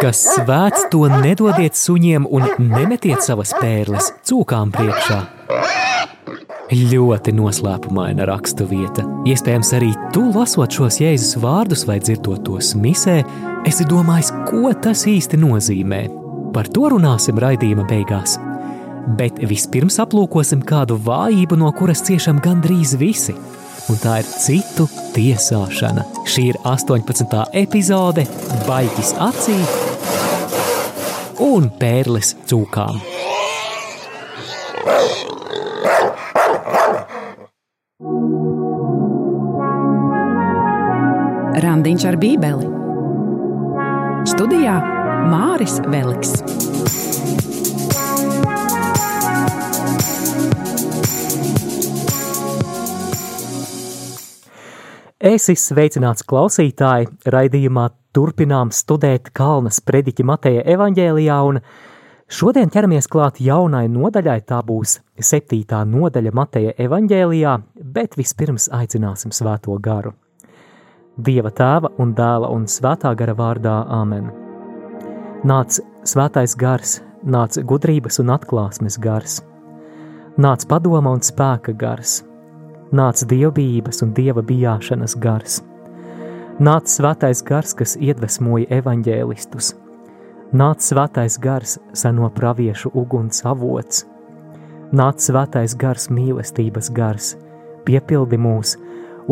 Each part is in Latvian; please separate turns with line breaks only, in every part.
Kas svēts, to nedodiet suņiem un nemetiet savas pērles cūkām priekšā. Ļoti noslēpumaina rakstu vieta. Iespējams, arī tu lasot šos Jēzus vārdus vai dzirdot tos misē, esi domājis, ko tas īsti nozīmē. Par to runāsim raidījuma beigās. Bet vispirms aplūkosim kādu vājību, no kuras ciešam gandrīz visi, un tā ir citu tiesāšana. Šī ir 18. epizode Baigis acī un pērles cūkām.
Randiņš ar Bībeli. Studijā Māris Veliks.
Esi sveicināts klausītāji, raidījumā turpinām studēt Kalnas prediķi Mateja evaņģēlijā, un šodien ķeramies klāt jaunai nodaļai, tā būs septītā nodaļa Mateja evaņģēlijā, bet vispirms aicināsim svēto garu. Dieva tēva un dēla un svētā gara vārdā Āmen. Nāc svētais gars, nāc gudrības un atklāsmes gars, nāc padoma un spēka gars, nāc dievbijības un dieva bijāšanas gars, nāc svētais gars, kas iedvesmoja evaņģēlistus, nāc svētais gars, seno praviešu uguns avots, nāc svētais gars, mīlestības gars, piepildi mūs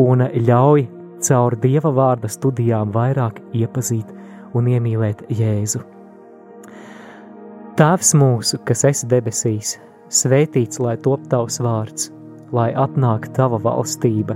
un ļauj caur Dieva vārda studijām vairāk iepazīt un iemīlēt Jēzu. Tēvs mūsu, kas esi debesīs, svētīts lai top tavs vārds, lai atnāk tava valstība,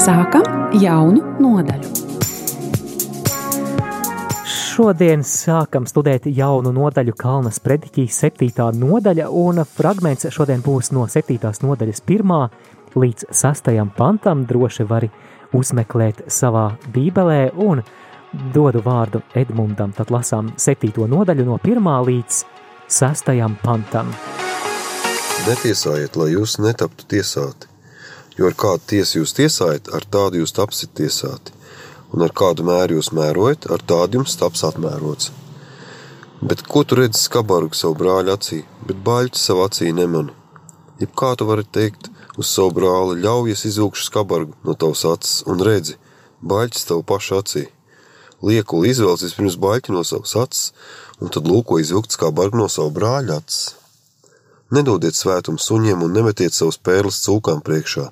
Sākam jaunu nodaļu.
Šodien sākam studēt jaunu nodaļu Kalnas prediķī, septītā nodaļa, un fragments šodien būs no septītās nodaļas pirmā līdz sastajam pantam droši vari uzmeklēt savā bībelē un dodu vārdu Edmundam, tad lasām septīto nodaļu no pirmā līdz sastajam pantam.
Netiesājiet, lai jūs netaptu tiesāti, jo ar kādu tiesu jūs tiesājat, ar tādu jūs tapsiet tiesāti, un ar kādu mēru jūs mērojat, ar tādu jums taps atmērots. Bet ko tu redzi skabargu savu brāļa acī, bet baļķi savu acī nemanu? Jeb kā tu vari teikt, uz savu brāli, ļaujies izvilkšu skabargu no tavas acis un redzi, baļķis tavu pašu acī. Lieku izvēlēties vispirms baļķi no savas acis, un tad lūko izvilkt skabargu no savu brāļa acis. Nedodiet svētumu suņiem un nemetiet savus pērles cūkām priekšā,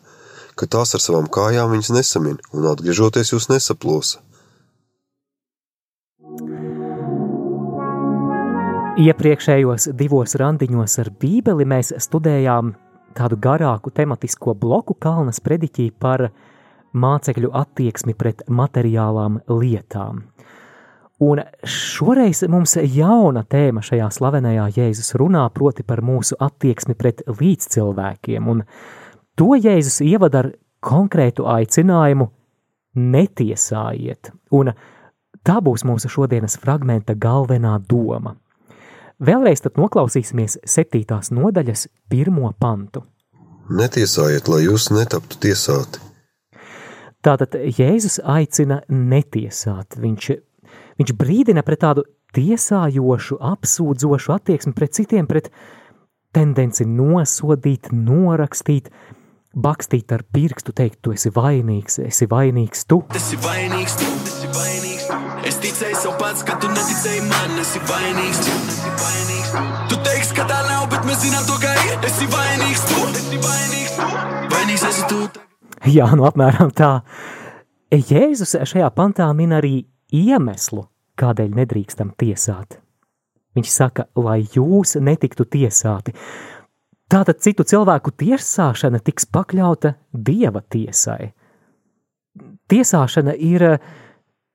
ka tās ar savām kājām viņas nesamin un atgriežoties jūs nesaplosa.
Iepriekšējos divos randiņos ar Bībeli mēs studējām tādu garāku tematisko bloku Kalnas prediķī par mācekļu attieksmi pret materiālām lietām. Un šoreiz mums jauna tēma šajā slavenajā Jēzus runā proti par mūsu attieksmi pret līdzcilvēkiem, un to Jēzus ievada ar konkrētu aicinājumu netiesājiet, un tā būs mūsu šodienas fragmenta galvenā doma – Vēlreiz tad noklausīsimies septītās nodaļas pirmo pantu.
Netiesājiet, lai jūs netaptu tiesāti.
Tātad Jēzus aicina netiesāt. Viņš, viņš brīdina pret tādu tiesājošu, apsūdzošu attieksmi pret citiem, pret tendenci nosodīt, norakstīt, bakstīt ar pirkstu, teikt, tu esi vainīgs, esi vainīgs tu. Tas ir vainīgs tu, tas ir vainīgs tu. Es ticēju sev pats, ka tu neticēji man, esi vainīgs tu. Tu teiksi, ka tā nav, bet mēs zinām to, ka ir. Esi vainīgs tu, esi vainīgs tu. Vainīgs esi tu. Jā, nu apmēram tā. Jēzus šajā pantā min arī iemeslu, kādēļ nedrīkstam tiesāt. Viņš saka, lai jūs netiktu tiesāti. Tātad citu cilvēku tiesāšana tiks pakļauta dieva tiesai. Tiesāšana ir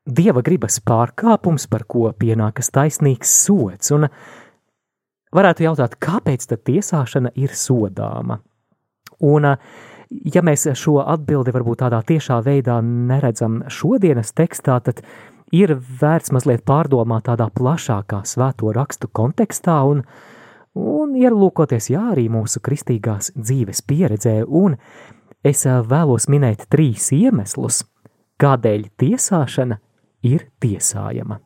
dieva gribas pārkāpums, par ko pienākas taisnīgs sots. Un varētu jautāt, kāpēc tad tiesāšana ir sodāma? Un, ja mēs šo atbildi varbūt tādā tiešā veidā neredzam šodienas tekstā, tad ir vērts mazliet pārdomāt tādā plašākā svēto rakstu kontekstā un, un ierlūkoties jā, arī mūsu kristīgās dzīves pieredzē. Un es vēlos minēt trīs iemeslus, kādēļ tiesāšana ir tiesājama.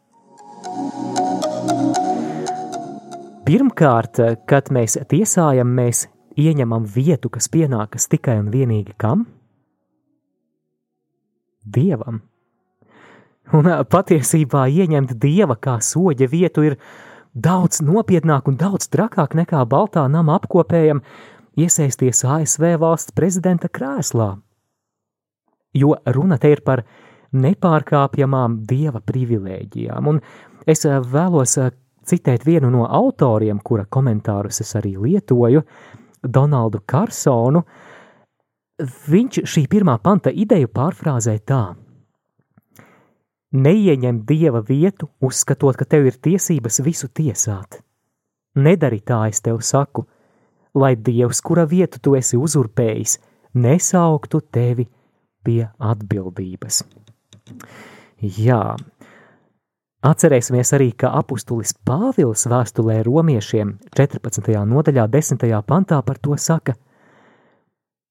Pirmkārt, kad mēs tiesājam, mēs ieņemam vietu, kas pienākas tikai un vienīgi kam? Dievam. Un patiesībā ieņemt dieva kā soļa vietu ir daudz nopietnāk un daudz trakāk nekā Baltā nama apkopējam iesaisties ASV valsts prezidenta krēslā. Jo runa te ir par nepārkāpjamām dieva privilēģijām. Un es eh, vēlos eh, citēt vienu no autoriem, kura komentārus es arī lietoju, Donaldu Karsonu. Viņš šī pirmā panta ideju pārfrāzē tā: Neieņem dieva vietu, uzskatot, ka tev ir tiesības visu tiesāt. Nedari tā, es tev saku, lai dievs, kura vietu tu esi uzurpējis, nesauktu tevi pie atbildības. Jā, Atcerēsimies arī, ka apustulis Pāvils vēstulē romiešiem 14. nodaļā, 10. pantā par to saka: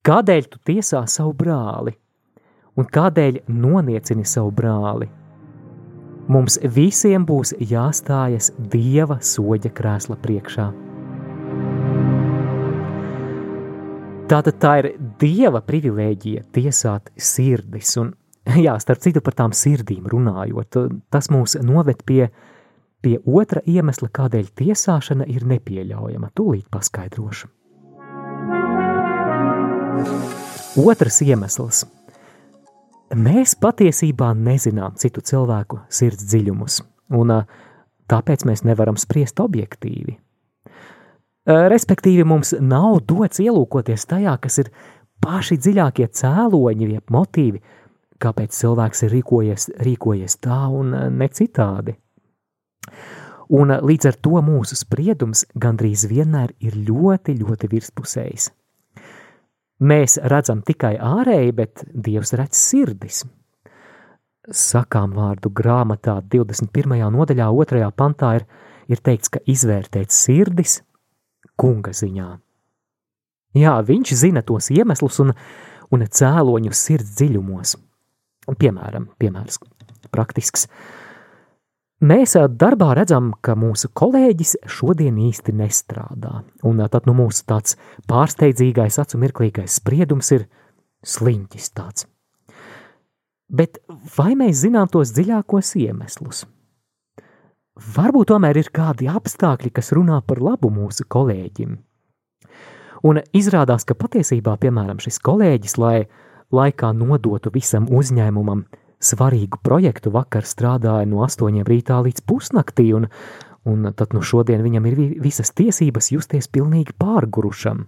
Kādēļ tu tiesā savu brāli, un kādēļ noniecini savu brāli? Mums visiem būs jāstājas Dieva soļa krēsla priekšā. Tātad tā ir Dieva privilēģija tiesāt sirdis, un Jā, starp citu par tām sirdīm runājot, tas mūs noved pie, pie otra iemesla, kādēļ tiesāšana ir nepieļaujama. Tūlīt paskaidrošu. Otrs iemesls. Mēs patiesībā nezinām citu cilvēku sirds dziļumus, un tāpēc mēs nevaram spriest objektīvi. Respektīvi, mums nav dots ielūkoties tajā, kas ir paši dziļākie cēloņi, jeb motīvi, kāpēc cilvēks ir rīkojies, rīkojies tā un ne citādi. Un līdz ar to mūsu spriedums gandrīz vienmēr ir ļoti, ļoti virspusējs. Mēs redzam tikai ārēji, bet Dievs redz sirdis. Sakām vārdu grāmatā 21. nodaļā, 2. pantā ir, ir teikts, ka izvērtēt sirdis kunga ziņā. Jā, viņš zina tos iemeslus un, un cēloņus sirds dziļumos. Piemēram, piemērs praktisks. Mēs darbā redzam, ka mūsu kolēģis šodien īsti nestrādā, un tad nu mūsu tāds pārsteidzīgais, acu mirklīgais spriedums ir sliņķis tāds. Bet vai mēs zinām tos dziļākos iemeslus? Varbūt tomēr ir kādi apstākļi, kas runā par labu mūsu kolēģim. Un izrādās, ka patiesībā, piemēram, šis kolēģis, lai laikā nodotu visam uzņēmumam svarīgu projektu, vakar strādāja no 8 rītā līdz pusnaktī, un, un tad nu šodien viņam ir visas tiesības justies pilnīgi pārgurušam.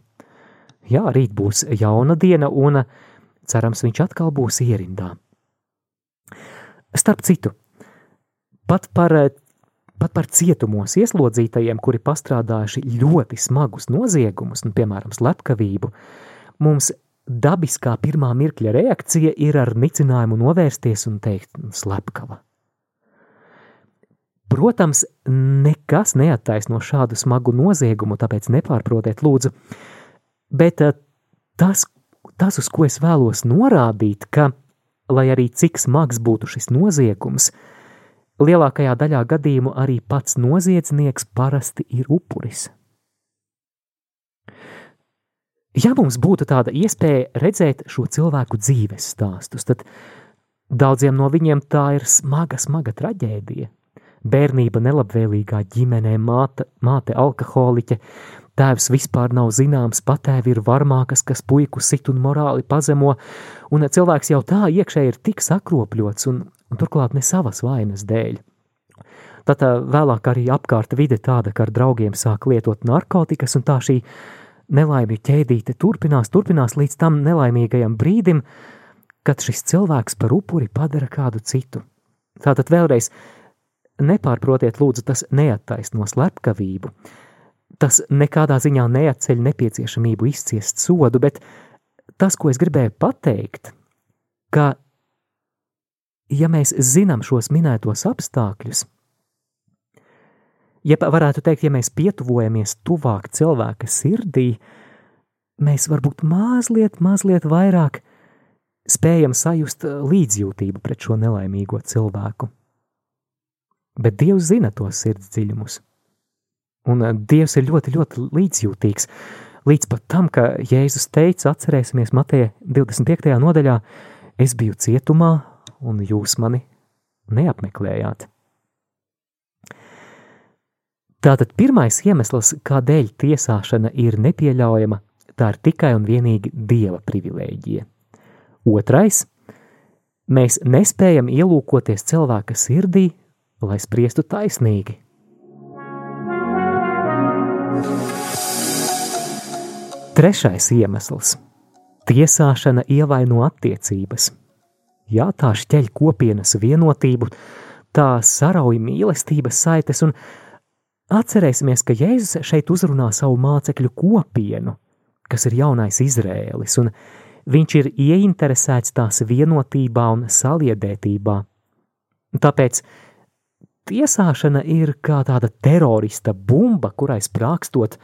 Jā, rīt būs jauna diena, un cerams, viņš atkal būs ierindā. Starp citu, pat par, pat par cietumos ieslodzītajiem, kuri pastrādājuši ļoti smagus noziegumus, nu, piemēram, slepkavību, mums dabiskā pirmā mirkļa reakcija ir ar nicinājumu novērsties un teikt, slepkava. Protams, nekas neattaisno šādu smagu noziegumu, tāpēc nepārprotiet, lūdzu. Bet eh, tas, tas, uz ko es vēlos norādīt, ka, lai arī cik smags būtu šis noziegums, lielākajā daļā gadījumu arī pats noziedznieks parasti ir upuris. Ja mums būtu tāda iespēja redzēt šo cilvēku dzīves stāstus, tad daudziem no viņiem tā ir smaga, smaga traģēdija. Bērnība nelabvēlīgā ģimenē, māte, māte alkoholiķe, tēvs vispār nav zināms, patēvi ir varmākas, kas puiku sit un morāli pazemo, un cilvēks jau tā iekšēji ir tik sakropļots un, un turklāt ne savas vainas dēļ. Tad vēlāk arī apkārt vide tāda, ka ar draugiem sāk lietot narkotikas, un tā šī nelaimju ķēdīte turpinās, turpinās līdz tam nelaimīgajam brīdim, kad šis cilvēks par upuri padara kādu citu. Tātad vēlreiz nepārprotiet, lūdzu, tas neattaisno slepkavību. Tas nekādā ziņā neatceļ nepieciešamību izciest sodu, bet tas, ko es gribēju pateikt, ka, ja mēs zinām šos minētos apstākļus, ja varētu teikt, ja mēs pietuvojamies tuvāk cilvēka sirdī, mēs varbūt mazliet, mazliet vairāk spējam sajust līdzjūtību pret šo nelaimīgo cilvēku. Bet Dievs zina tos sirds dziļumus. Un eh, Dievs ir ļoti, ļoti līdzjūtīgs. Līdz pat tam, ka Jēzus teica, atcerēsimies Mateja 25. nodaļā, es biju cietumā, un jūs mani neapmeklējāt. Tātad pirmais iemesls, kādēļ tiesāšana ir nepieļaujama, tā ir tikai un vienīgi dieva privilēģija. Otrais - mēs nespējam ielūkoties cilvēka sirdī, lai spriestu taisnīgi. Trešais iemesls - tiesāšana ievaino attiecības. Jā, tā šķeļ kopienas vienotību, tā sarauj mīlestības saites, un atcerēsimies, ka Jēzus šeit uzrunā savu mācekļu kopienu, kas ir jaunais Izrēlis, un viņš ir ieinteresēts tās vienotībā un saliedētībā. Tāpēc tiesāšana ir kā tāda terorista bumba, kurai sprākstot,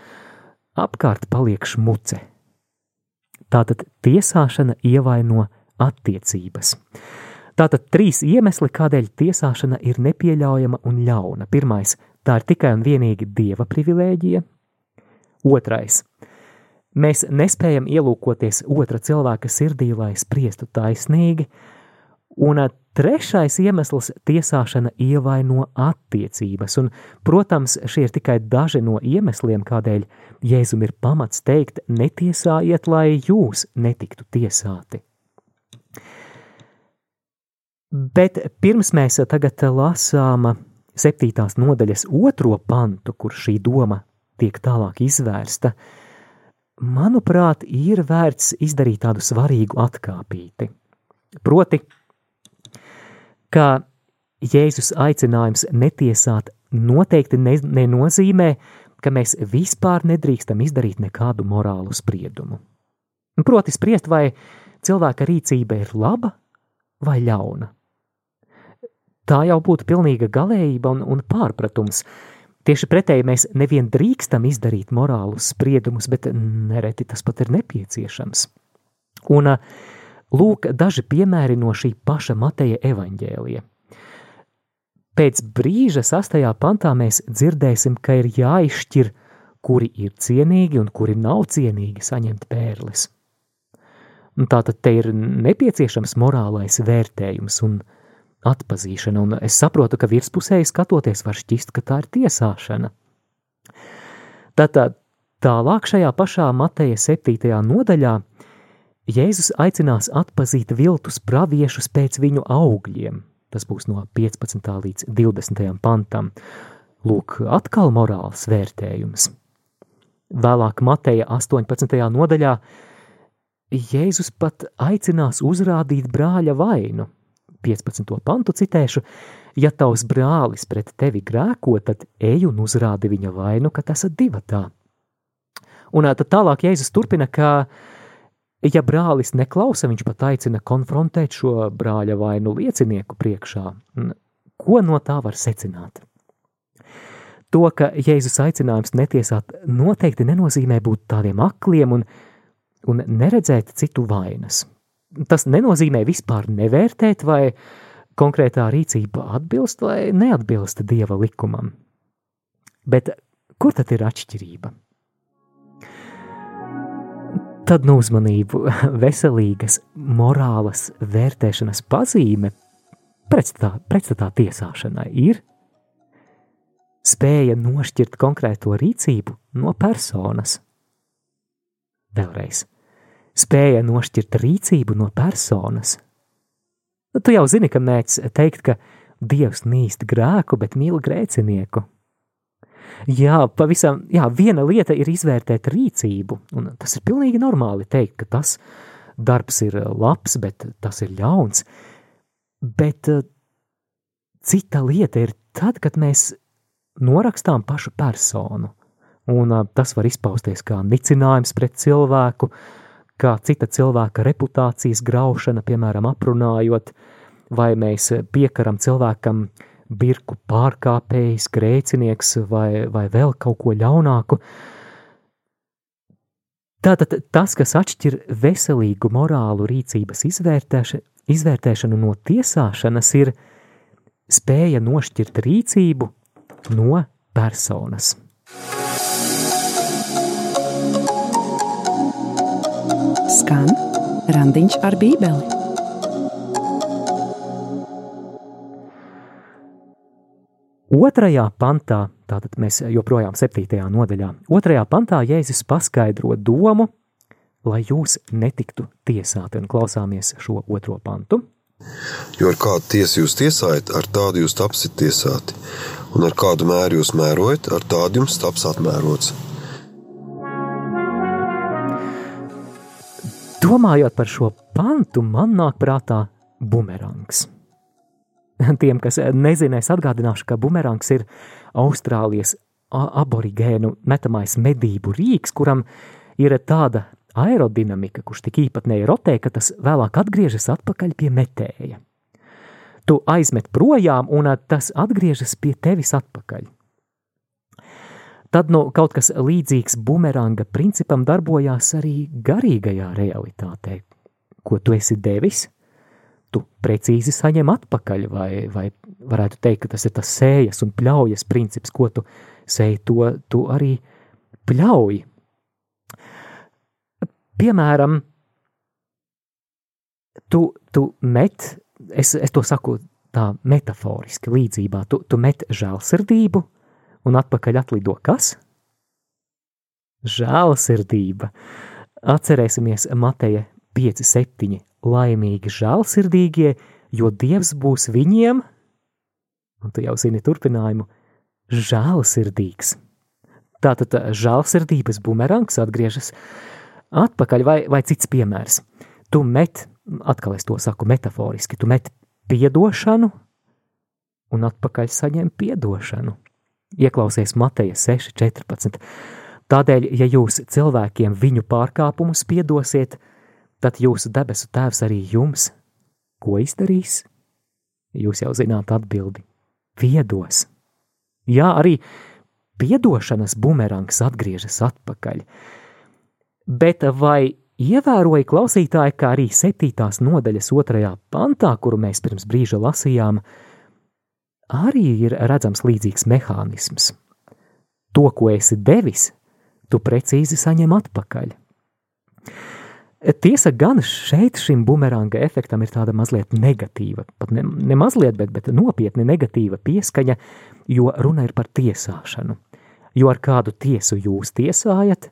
apkārt paliek šmuce. Tātad tiesāšana ievaino attiecības. Tātad trīs iemesli, kādēļ tiesāšana ir nepieļaujama un ļauna. Pirmais - tā ir tikai un vienīgi dieva privilēģija. Otrais - mēs nespējam ielūkoties otra cilvēka sirdī, lai spriestu taisnīgi. Un trešais iemesls - tiesāšana ievaino attiecības. Un, protams, šie ir tikai daži no iemesliem, kādēļ Jēzum ir pamats teikt: netiesājiet, lai jūs netiktu tiesāti. Bet pirms mēs tagad lasām septītās nodaļas otro pantu, kur šī doma tiek tālāk izvērsta, manuprāt, ir vērts izdarīt tādu svarīgu atkāpīti. Proti, ka Jēzus aicinājums netiesāt noteikti ne, nenozīmē, ka mēs vispār nedrīkstam izdarīt nekādu morālu spriedumu. Proti, spriest, vai cilvēka rīcība ir laba vai ļauna. Tā jau būtu pilnīga galējība un, un pārpratums. Tieši pretēji mēs nevien drīkstam izdarīt morālus spriedumus, bet nereti tas pat ir nepieciešams. Un lūk, daži piemēri no šī paša Mateja evaņģēlija. Pēc brīža sastajā pantā mēs dzirdēsim, ka ir jāizšķir, kuri ir cienīgi un kuri nav cienīgi saņemt pērles. Tātad te ir nepieciešams morālais vērtējums un atpazīšana, un es saprotu, ka virspusēji skatoties var šķist, ka tā ir tiesāšana. Tātad tālāk šajā pašā Mateja 7. nodaļā Jēzus aicinās atpazīt viltus praviešus pēc viņu augļiem. Tas būs no 15. līdz 20. pantam. Lūk, atkal morāls vērtējums. Vēlāk Mateja 18. nodaļā Jēzus pat aicinās uzrādīt brāļa vainu. 15. pantu citēšu, ja tavs brālis pret tevi grēko, tad ej un uzrādi viņa vainu, ka tas ir divatā. Un tad tālāk Jēzus turpina, ka, ja brālis neklausa, viņš pat aicina konfrontēt šo brāļa vainu liecinieku priekšā. Ko no tā var secināt? To, ka Jēzus aicinājums netiesāt noteikti nenozīmē būt tādiem akliem un un neredzēt citu vainas. Tas nenozīmē vispār nevērtēt, vai konkrētā rīcība atbilst vai neatbilst dieva likumam. Bet kur tad ir atšķirība? Tad no uzmanību veselīgas morālas vērtēšanas pazīme pretstatā, pretstatā tiesāšanai ir spēja nošķirt konkrēto rīcību no personas. Vēlreiz, spēja nošķirt rīcību no personas. Nu, tu jau zini, ka mēdz teikt, ka Dievs nīst grēku, bet mīl grēcinieku. Jā, pavisam, jā, viena lieta ir izvērtēt rīcību, un tas ir pilnīgi normāli teikt, ka tas darbs ir labs, bet tas ir ļauns. Bet cita lieta ir tad, kad mēs norakstām pašu personu. Un uh, tas var izpausties kā nicinājums pret cilvēku, kā cita cilvēka reputācijas graušana, piemēram, aprunājot, vai mēs piekaram cilvēkam birku pārkāpējs, grēcinieks vai, vai vēl kaut ko ļaunāku. Tātad tas, kas atšķir veselīgu morālu rīcības izvērtēšanu, izvērtēšanu no tiesāšanas, ir spēja nošķirt rīcību no personas.
Skan randiņš ar bībeli.
Otrajā pantā, tātad mēs joprojām septītajā nodaļā, otrajā pantā Jēzus paskaidro domu, lai jūs netiktu tiesāti, un klausāmies šo otro pantu.
Jo ar kādu tiesu jūs tiesājat, ar tādu jūs tapsiet tiesāti, un ar kādu mēru jūs mērojat, ar tādu jums taps atmērots.
Domājot par šo pantu, man nāk prātā bumerangs. Tiem, kas nezina, es atgādināšu, ka bumerangs ir Austrālijas aborigēnu metamais medību rīks, kuram ir tāda aerodinamika, kurš tik īpatnēji rotē, ka tas vēlāk atgriežas atpakaļ pie metēja. Tu aizmet projām, un tas atgriežas pie tevis atpakaļ. Tad nu, kaut kas līdzīgs bumeranga principam darbojās arī garīgajā realitātē. Ko tu esi devis, tu precīzi saņem atpakaļ, vai, vai varētu teikt, ka tas ir tas sējas un pļaujas princips, ko tu sēji, to tu arī pļauj. Piemēram, tu, tu met, es, es to saku tā metaforiski, līdzībā, tu, tu met žēlsirdību un atpakaļ atlido kas? Žēlsirdība. Atcerēsimies Mateja 5, 7 laimīgi žēlsirdīgie, jo Dievs būs viņiem, un tu jau zini turpinājumu, žēlsirdīgs. Tātad žēlsirdības bumerangs atgriežas atpakaļ, vai, vai cits piemērs. Tu met, atkal es to saku metaforiski, tu met piedošanu un atpakaļ saņem piedošanu. Ieklausies Mateja 6.14. Tādēļ, ja jūs cilvēkiem viņu pārkāpumus piedosiet, tad jūsu debesu tēvs arī jums, ko izdarīs? Jūs jau zināt atbildi – piedos. Jā, arī piedošanas bumerangs atgriežas atpakaļ. Bet vai ievēroja klausītāji, kā arī septītās nodaļas otrajā pantā, kuru mēs pirms brīža lasījām, arī ir redzams līdzīgs mehānisms. To, ko esi devis, tu precīzi saņem atpakaļ. Tiesa gan šeit šim bumeranga efektam ir tāda mazliet negatīva, pat ne, ne mazliet, bet, bet nopietni negatīva pieskaņa, jo runa ir par tiesāšanu. Jo ar kādu tiesu jūs tiesājat,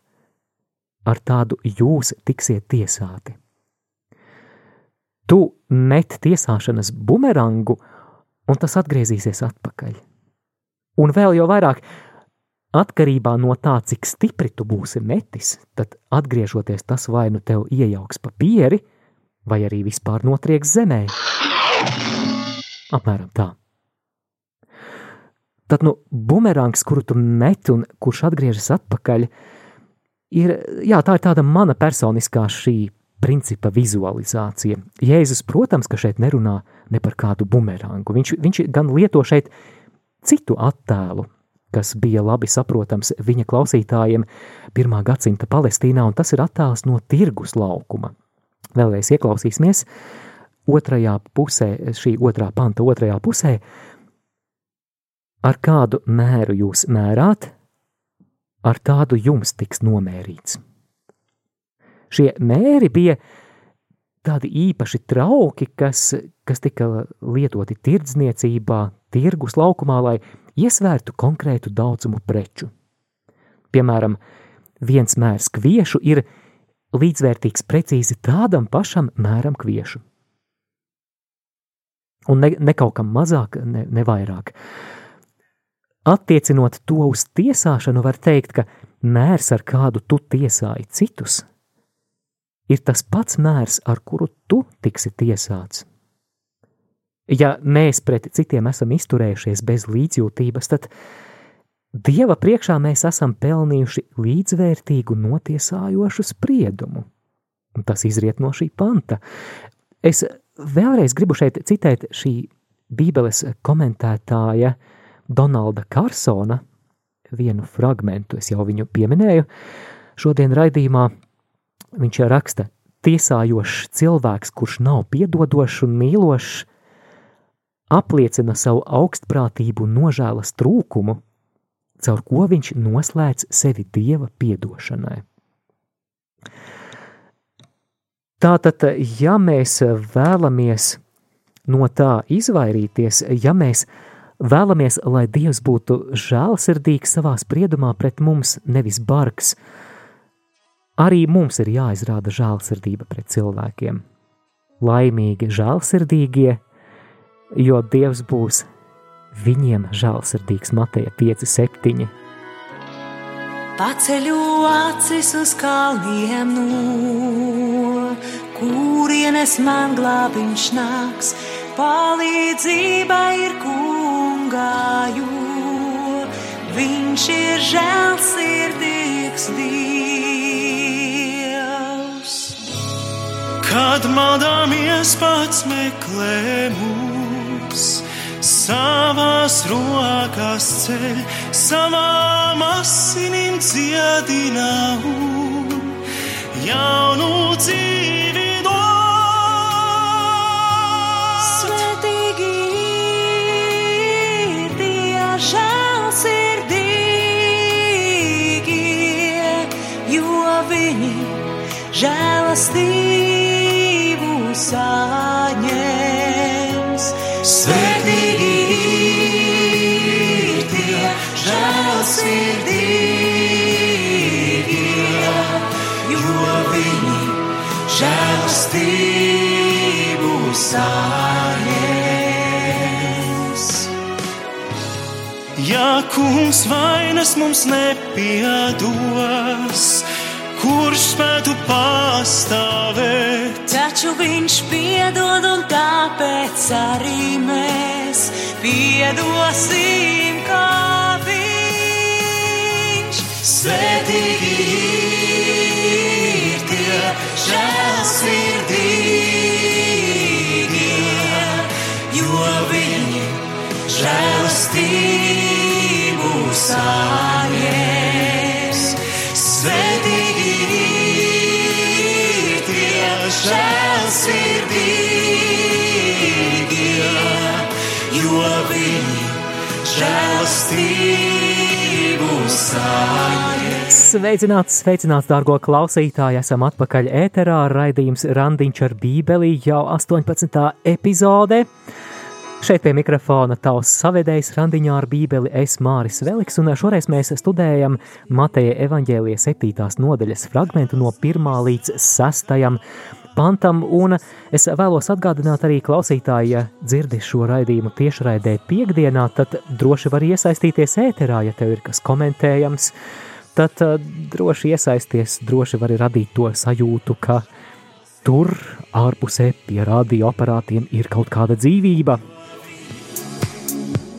ar tādu jūs tiksiet tiesāti. Tu met tiesāšanas bumerangu, un tas atgriezīsies atpakaļ. Un vēl jau vairāk, Atkarībā no tā, cik stipri tu būsi metis, tad atgriežoties tas vai nu tev iejauks pa pieri, vai arī vispār notrieks zemē. Apmēram tā. Tad nu, bumerangs, kuru tu met un kurš atgriežas atpakaļ, ir, jā, tā ir tāda mana personiskā šī principa vizualizācija. Jēzus, protams, ka šeit nerunā ne par kādu bumerangu. Viņš, viņš gan lieto šeit citu attēlu, kas bija labi saprotams viņa klausītājiem pirmā gadsimta Palestīnā, un tas ir attēls no tirgus laukuma. Vēlreiz ieklausīsimies otrajā pusē, šī otrā panta otrajā pusē, ar kādu mēru jūs mērāt, ar tādu jums tiks nomērīts. Šie mēri bija tādi īpaši trauki, kas, kas tika lietoti tirdzniecībā, tirgus laukumā, lai iesvērtu konkrētu daudzumu preču. Piemēram, viens mērs kviešu ir līdzvērtīgs precīzi tādam pašam mēram kviešu. Un ne, ne kaut kam mazāk, ne, ne vairāk. Attiecinot to uz tiesāšanu, var teikt, ka mērs, ar kādu tu tiesāji citus, ir tas pats mērs, ar kuru tu tiksi tiesāts. Ja mēs pret citiem esam izturējušies bez līdzjūtības, tad Dieva priekšā mēs esam pelnījuši līdzvērtīgu notiesājošu spriedumu. Un tas izriet no šī panta. Es vēlreiz gribu šeit citēt šī Bībeles komentētāja Donalda Karsona vienu fragmentu, es jau viņu pieminēju. Šodien raidījumā viņš raksta, tiesājošs cilvēks, kurš nav piedodošs un mīlošs, apliecina savu augstprātību un nožēlas trūkumu, caur ko viņš noslēdz sevi dieva piedošanai. Tātad, ja mēs vēlamies no tā izvairīties, ja mēs vēlamies, lai Dievs būtu žēlsirdīgs savā spriedumā pret mums, nevis bargs, arī mums ir jāizrāda žēlsirdība pret cilvēkiem. Laimīgi žēlsirdīgie, jo Dievs būs viņiem žēlsirdīgs Mateja 5,7.
Paceļu acis uz kalniem, no kurienes man glābiņš nāks. Palīdzība ir kungā, jo viņš ir žēlsirdīgs Dievs.
Kad maldāmies pats meklē mūs savās rokās ceļ, savām asinīm dziedina un jaunu dzīvi dod.
Svetīgi ir tie žēlsirdīgie, jo viņi žēlastību saņems. Svetīgi ir tie žēlsirdīgie, jo viņi žēlastību saņems.
Ja kungs vainas mums nepiedos, kurš spētu pastāvēt?
Taču viņš piedod, un tāpēc arī mēs piedosim, kā viņš. Svetīgi ir tie žēlsirdīgie, jo viņi žēlastību saņems.
Sveicināts, sveicināts, dārgo klausītāji! Esam atpakaļ ēterā. Raidījums Randiņš ar Bībeli jau 18. epizode. Šeit pie mikrofona tavs savedējs randiņā ar Bībeli es Māris Veliks, un šoreiz mēs studējam Mateja evaņģēlija 7. nodaļas fragmentu no 1. līdz 6. pantam, un es vēlos atgādināt arī klausītāji, ja dzirdi šo raidījumu tiešraidē piekdienā, tad droši var iesaistīties ēterā, ja tev ir kas komentējams, tad uh, droši iesaisties, droši var radīt to sajūtu, ka tur ārpusē pie radioaparātiem ir kaut kāda dzīvība.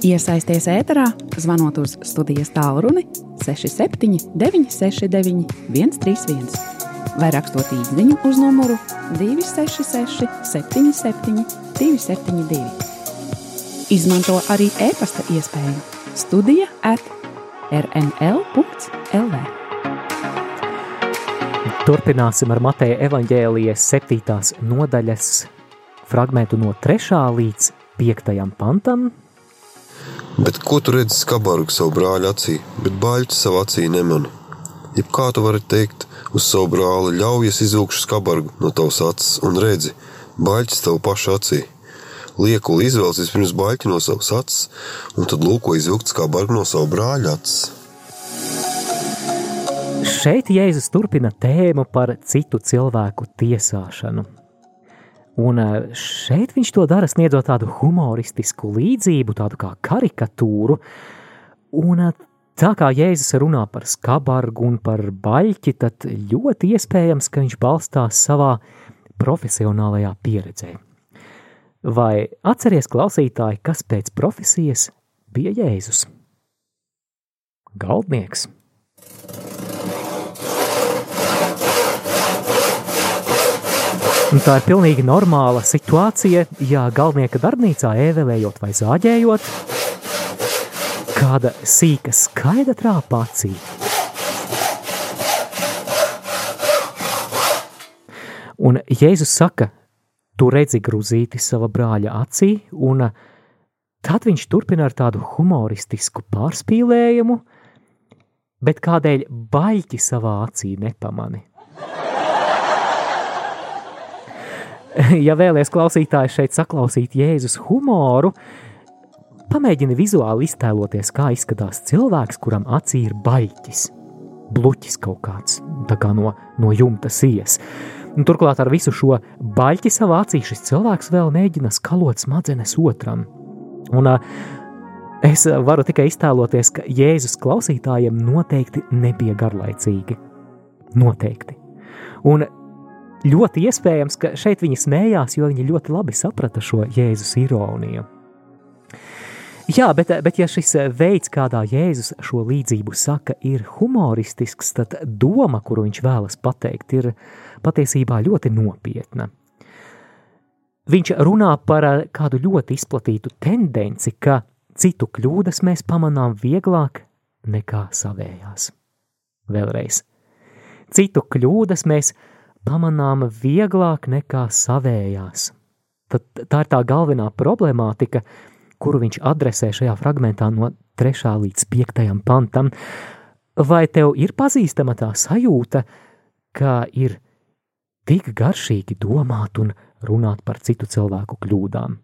Iesaisties ēterā, zvanot uz studijas tālruni 67 969 131 vai rakstot īsiņu uz numuru 266 77 272. Izmanto arī e-pasta iespēju Studija at rml.lv.
Turpināsim ar Mateja evaņģēlijas 7. nodaļas fragmentu no 3. līdz 5. pantam.
Bet ko tu redzi skabargu savu brāļa acī, bet baļķi savu acī nemani? Jeb kā tu vari teikt uz savu brāli, ļaujies izvilkšu skabargu no tavas acis un redzi, baļķis tavu pašu acī. Lieku izvēles vispirms baļķi no savas acis, un tad lūko izvilkt skabargu no savu brāļa acis.
Šeit Jēzus turpina tēmu par citu cilvēku tiesāšanu. Un eh, šeit viņš to dara, sniedzot tādu humoristisku līdzību, tādu kā karikatūru. Un eh, tā kā Jēzus runā par skabargu un par baļķi, tad ļoti iespējams, ka viņš balstās savā profesionālajā pieredzē. Vai atceries klausītāji, kas pēc profesijas bija Jēzus? Galdnieks. Un tā ir pilnīgi normāla situācija, ja galvenieka darbnīcā ēvelējot vai zāģējot, kāda sīka skaida trāpā acī. Un Jēzus saka, tu redzi grūzīti sava brāļa acī, un tad viņš turpina ar tādu humoristisku pārspīlējumu, bet kādēļ baļķi savā acī nepamani. ja vēlaties klausītāji šeit saklausīt Jēzus humoru, pamēģini vizuāli iztēloties, kā izskatās cilvēks, kuram acī ir baļķis, bluķis kaut kāds, tā kā no, no jumta sijas. Un turklāt ar visu šo baļķi savā acī šis cilvēks vēl mēģina skalot smadzenes otram. Un es varu tikai iztēloties, ka Jēzus klausītājiem noteikti nebija garlaicīgi. Noteikti. Un ļoti iespējams, ka šeit viņi smējās, jo viņi ļoti labi saprata šo Jēzus ironiju. Jā, bet, bet ja šis veids, kādā Jēzus šo līdzību saka, ir humoristisks, tad doma, kuru viņš vēlas pateikt, ir patiesībā ļoti nopietna. Viņš runā par kādu ļoti izplatītu tendenci, ka citu kļūdas mēs pamanām vieglāk nekā savējās. Vēlreiz. Citu kļūdas mēs pamanāma vieglāk nekā savējās. Tad, tā ir tā galvenā problemātika, kuru viņš adresē šajā fragmentā no 3. līdz 5. pantam. Vai tev ir pazīstama tā sajūta, ka ir tik garšīgi domāt un runāt par citu cilvēku kļūdām?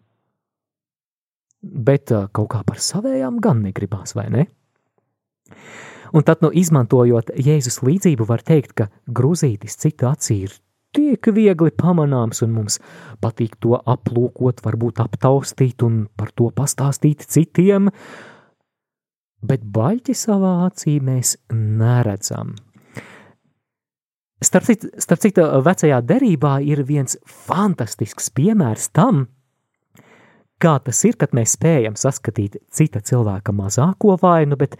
Bet kaut kā par savējām gan negribās, vai ne? Un tad, nu, izmantojot Jēzus līdzību, var teikt, ka grūzītis citu acī ir tiek viegli pamanāms, un mums patīk to aplūkot, varbūt aptaustīt un par to pastāstīt citiem, bet baļķi savā acī mēs neredzam. Starp citu, starp citu, vecajā derībā ir viens fantastisks piemērs tam, kā tas ir, kad mēs spējam saskatīt cita cilvēka mazāko vainu, bet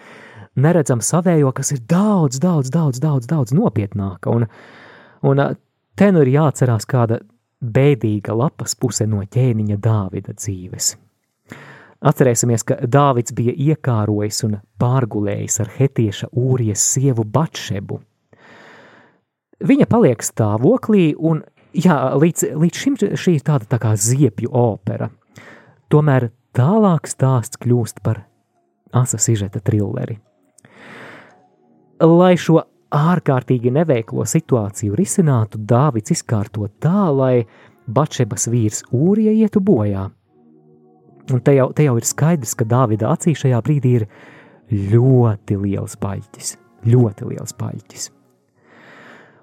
neredzam savējo, kas ir daudz, daudz, daudz, daudz, daudz nopietnāka. Un, un te nu ir jāatcerās kāda bēdīga lapas puse no ķēniņa Dāvida dzīves. Atcerēsimies, ka Dāvids bija iekārojis un pārgulējis ar hetieša ūrijas sievu Batšebu. Viņa paliek stāvoklī, un jā, līdz, līdz šim šī ir tāda tā kā ziepju opera. Tomēr tālāk stāsts kļūst par asa sižeta trilleri. Lai šo ārkārtīgi neveiklo situāciju risinātu, Dāvids izkārto tā, lai Batšebas vīrs Ūrija ietu bojā. Un te jau, te jau ir skaidrs, ka Dāvida acī šajā brīdī ir ļoti liels baļķis, ļoti liels baļķis.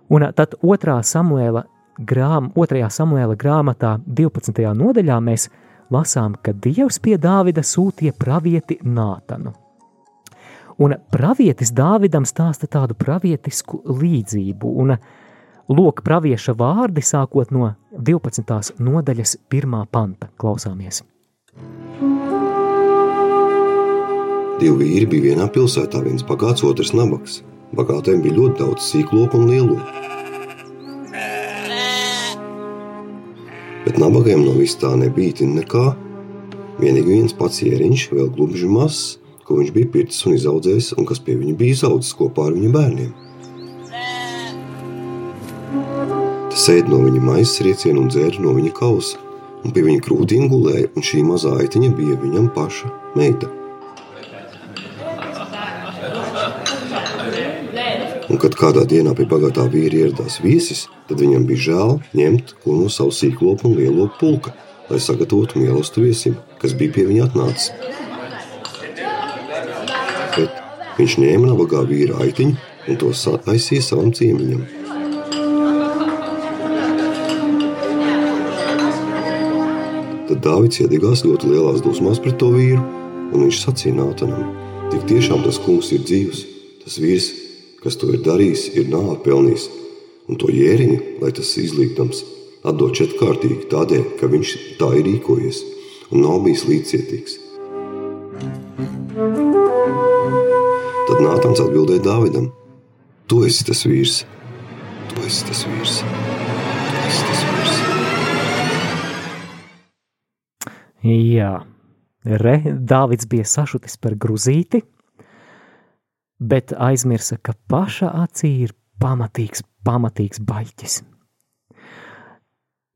Un tad otrā Samuēla, grām, otrajā Samuēla grāmatā 12. nodaļā mēs lasām, ka Dievs pie Dāvida sūtīja pravieti Nātanu – Un pravietis Dāvidam stāsta tādu pravietisku līdzību, un lūk, pravieša vārdi sākot no 12. nodaļas 1. panta. Klausāmies!
Divi vīri bija vienā pilsētā, viens bagāts, otrs nabaks. Bagātiem bija ļoti daudz sīklopu un lielo. Bet nabagiem no vis tā nebija nekā. Vienīgi viens pats ieriņš, vēl glubži mazs, ko viņš bija pircis un izaudzējis, un kas pie viņa bija izaudzis kopā ar viņa bērniem. Tas ēd no viņa maisa rieciena un dzēra no viņa kausa, un pie viņa krūtīm gulēja, un šī mazā aitiņa bija viņam paša meita. Un kad kādā dienā pie bagātā vīra ieradās viesis, tad viņam bija žēl ņemt ko no savu sīklopu un lielo pulka, lai sagatavotu mīlestību viesim, kas bija pie viņa atnācis. Viņš ņēma nabagā vīra aitiņu un to aizsīja savam ciemiņam. Tad Dāvids iedegās ļoti lielās dusmās pret to vīru, un viņš sacīja Nātanam: Tik tiešām tas kungs ir dzīvs, tas vīrs, kas to ir darījis, ir nāvi pelnījis, un to jēriņu, lai tas izlīgdams,
atdot četrkārtīgi tādēļ, ka viņš tā ir rīkojies un nav bijis līdzcietīgs. Tad Nātans atbildēja Dāvidam: Tu esi tas vīrs, tu esi tas vīrs, tu esi tas vīrs.
Jā, re, Dāvids bija sašutis par gruzīti, bet aizmirsa, ka paša acī ir pamatīgs, pamatīgs baļķis.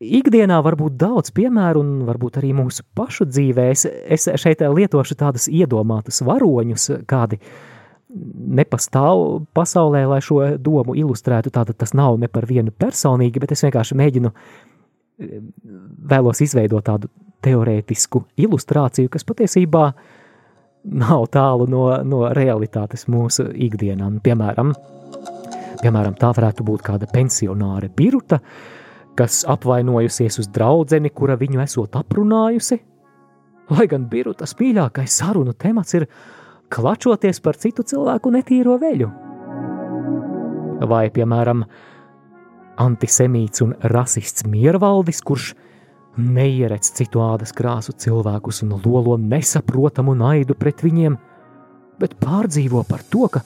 Ikdienā var būt daudz piemēru, un varbūt arī mūsu pašu dzīvē. Es, es šeit lietošu tādus iedomātus varoņus, kādi nepastāv pasaulē, lai šo domu ilustrētu. Tātad tas nav ne par vienu personīgi, bet es vienkārši mēģinu vēlos izveidot tādu teorētisku ilustrāciju, kas patiesībā nav tālu no, no realitātes mūsu ikdienā. Piemēram, piemēram, tā varētu būt kāda pensionāre Biruta, kas apvainojusies uz draudzeni, kura viņu esot aprunājusi, lai gan Birutas mīļākais sarunu temats ir klačoties par citu cilvēku netīro veļu. Vai, piemēram, antisemīts un rasists miervaldis, kurš neieredz citu ādas krāsu cilvēkus un lolo nesaprotamu naidu pret viņiem, bet pārdzīvo par to, ka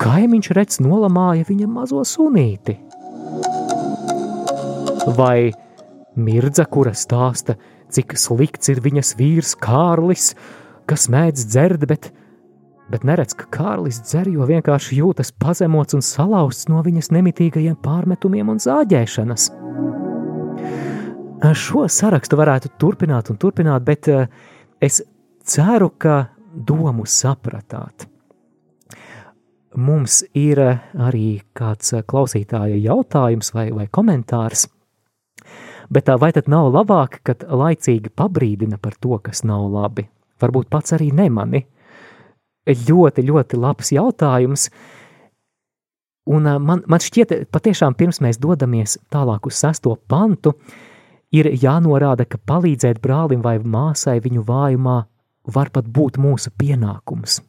kaimiņš redz nolamāja viņa mazo sunīti vai mirdza, kura stāsta, cik slikts ir viņas vīrs Kārlis, kas mēdz dzert, bet, bet neredz, ka Kārlis dzer, jo vienkārši jūtas pazemots un salauzts no viņas nemitīgajiem pārmetumiem un zāģēšanas. Šo sarakstu varētu turpināt un turpināt, bet es ceru, ka domu sapratāt. Mums ir arī kāds klausītāja jautājums vai, vai komentārs bet vai tad nav labāk, kad laicīgi pabrīdina par to, kas nav labi? Varbūt pats arī nemani. Ļoti, ļoti labs jautājums. Un man, man šķiet, patiešām pirms mēs dodamies tālāk uz sesto pantu, ir jānorāda, ka palīdzēt brālim vai māsai viņu vājumā var pat būt mūsu pienākums.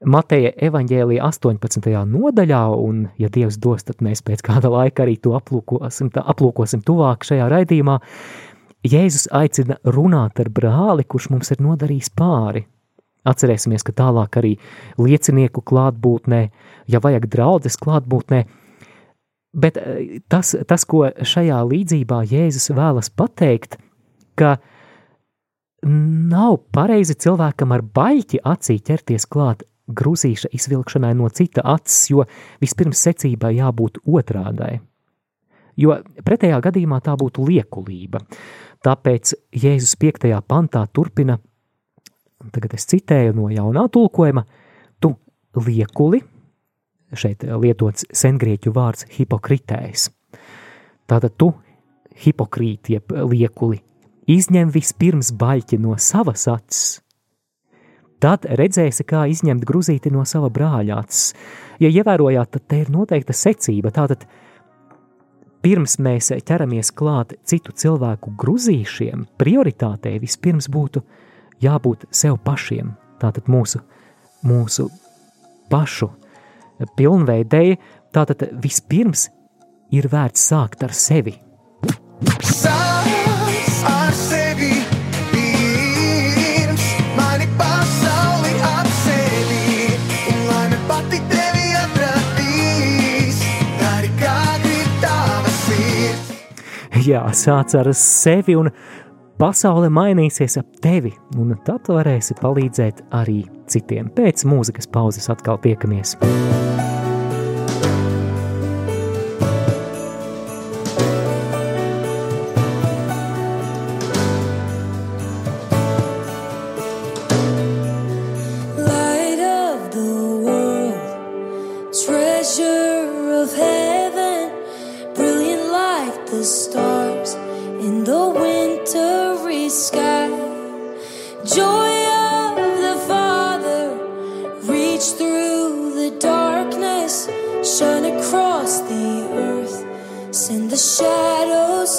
Mateja evaņģēlija 18. nodaļā, un, ja Dievs dos, tad mēs pēc kāda laika arī to aplūkosim, tā, aplūkosim tuvāk šajā raidījumā. Jēzus aicina runāt ar brāli, kurš mums ir nodarījis pāri. Atcerēsimies, ka tālāk arī liecinieku klātbūtnē, ja vajag draudzes klātbūtnē, bet eh, tas, tas, ko šajā līdzībā Jēzus vēlas pateikt, ka nav pareizi cilvēkam ar baļķi acī ķerties klāt grūzīša izvilkšanai no cita acis, jo vispirms secībai jābūt otrādai. Jo pretējā gadījumā tā būtu liekulība. Tāpēc Jēzus 5. pantā turpina, tagad es citēju no jaunā tulkojuma, tu liekuli, šeit lietots sengrieķu vārds hipokritējs. Tātad tu hipokrīti, jeb liekuli, izņem vispirms baļķi no savas acis, Tad redzēsi, kā izņemt gruzīti no sava brāļa acis. Ja ievērojāt, tad te ir noteikta secība. Tātad, pirms mēs ķeramies klāt citu cilvēku gruzīšiem, prioritātei vispirms būtu jābūt sev pašiem. Tātad mūsu, mūsu pašu pilnveidēji, tātad vispirms ir vērts sākt ar sevi. Sāks ar sevi! Jā, sāc ar sevi un pasaule mainīsies ap tevi, un tad varēsi palīdzēt arī citiem. Pēc mūzikas pauzes atkal tiekamies.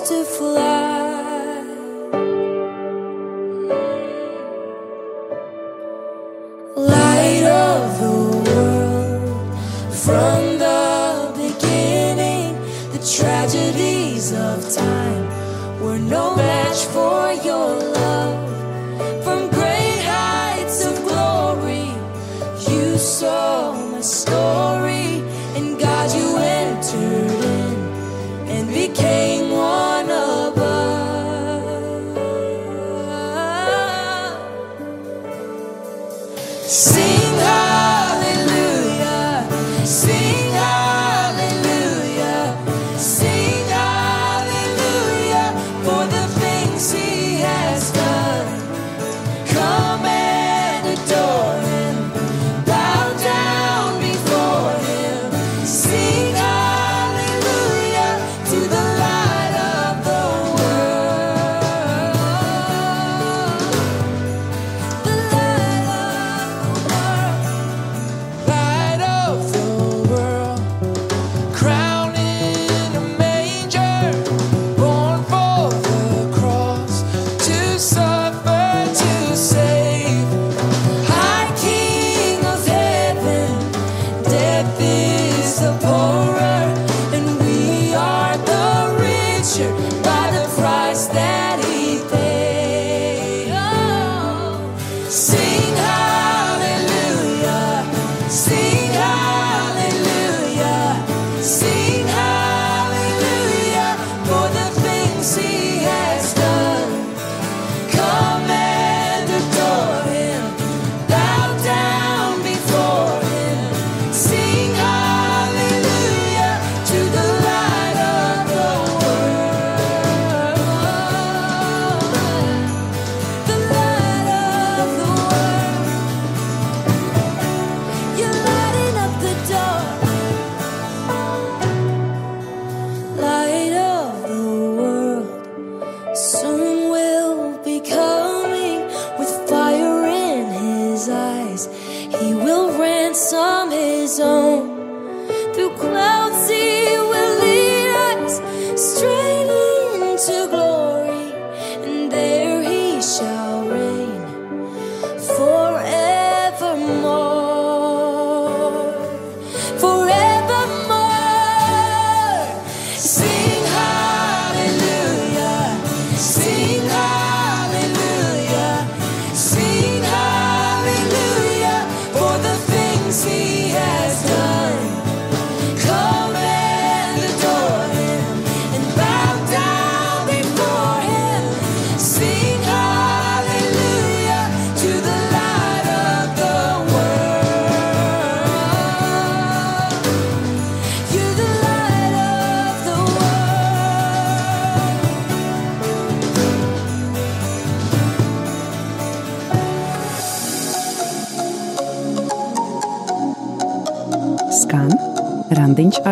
to fly. Light of the world, from the beginning, the tragedies of time were no match for
your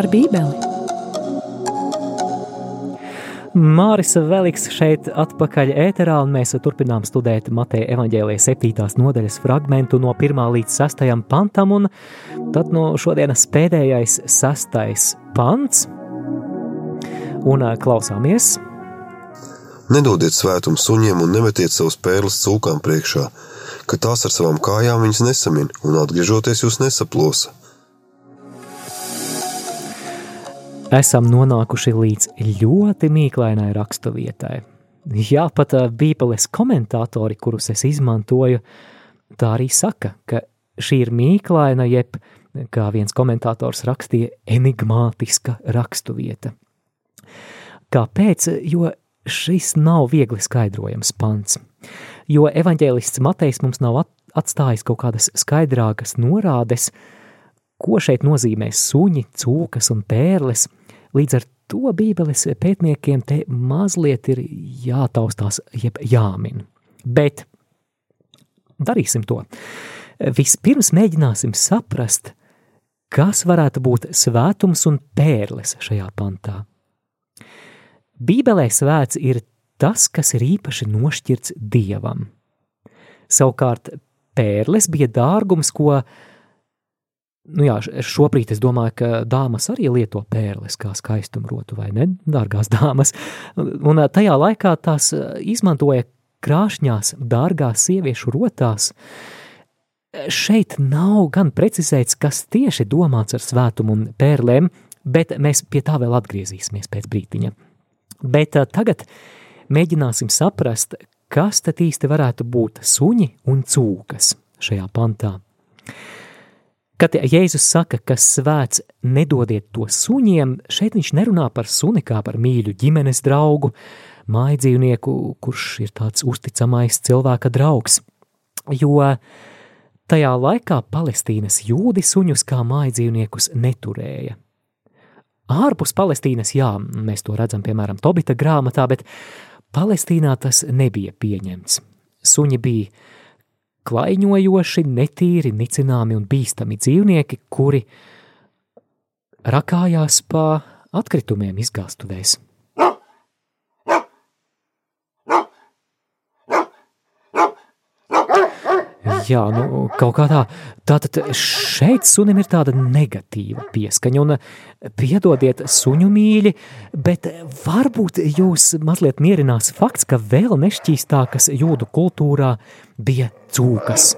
randiņš ar bībeli.
Māris Veliks šeit atpakaļ ēterā, un mēs turpinām studēt Mateja evaņģēlijas septītās nodaļas fragmentu no 1 līdz 6 pantam, un tad no šodienas pēdējais sastais pants, un klausāmies.
Nedodiet svētumu suņiem un nemetiet savus pērles cūkām priekšā, ka tās ar savām kājām viņas nesamin un atgriežoties jūs nesaplosa.
Esam nonākuši līdz ļoti mīklainai raksturvietai. Jā, pat Bībeles komentātori, kurus es izmantoju, tā arī saka, ka šī ir mīklaina, jeb, kā viens komentators rakstīja, enigmātiska raksturvieta. Kāpēc? Jo šis nav viegli skaidrojams pants. Jo evanģēlists Matejs mums nav at- atstājis kaut kādas skaidrākas norādes, ko šeit nozīmē suņi, cūkas un pērles. Līdz ar to Bībeles pētniekiem te mazliet ir jātaustās, jeb jāmin. Bet darīsim to. Vispirms mēģināsim saprast, kas varētu būt svētums un pērles šajā pantā. Bībelē svēts ir tas, kas ir īpaši nošķirts dievam. Savukārt pērles bija dārgums, ko, nu jā, šobrīd es domāju, ka dāmas arī lieto pērles kā skaistumrotu, vai ne, dārgās dāmas, un tajā laikā tās izmantoja krāšņās, dārgās sieviešu rotās. Šeit nav gan precizēts, kas tieši domāts ar svētumu un pērlēm, bet mēs pie tā vēl atgriezīsimies pēc brītiņa. Bet uh, tagad mēģināsim saprast, kas tad īsti varētu būt suņi un cūkas šajā pantā. Kad Jēzus saka, ka svēts nedodiet to suņiem, šeit viņš nerunā par suni kā par mīļu ģimenes draugu, mājdzīvnieku, kurš ir tāds uzticamais cilvēka draugs. Jo tajā laikā Palestīnas jūdi suņus kā mājdzīvniekus neturēja. Ārpus Palestīnas, jā, mēs to redzam, piemēram, Tobita grāmatā, bet Palestīnā tas nebija pieņemts. Suņi bija klaiņojoši, netīri, nicināmi un bīstami dzīvnieki, kuri rakājās pa atkritumiem izgāstuvēs. Jā, nu, kaut kā tā. Tātad šeit sunim ir tāda negatīva pieskaņa, un piedodiet suņu mīļi, bet varbūt jūs mazliet mierinās fakts, ka vēl nešķīstākas jūdu kultūrā bija cūkas.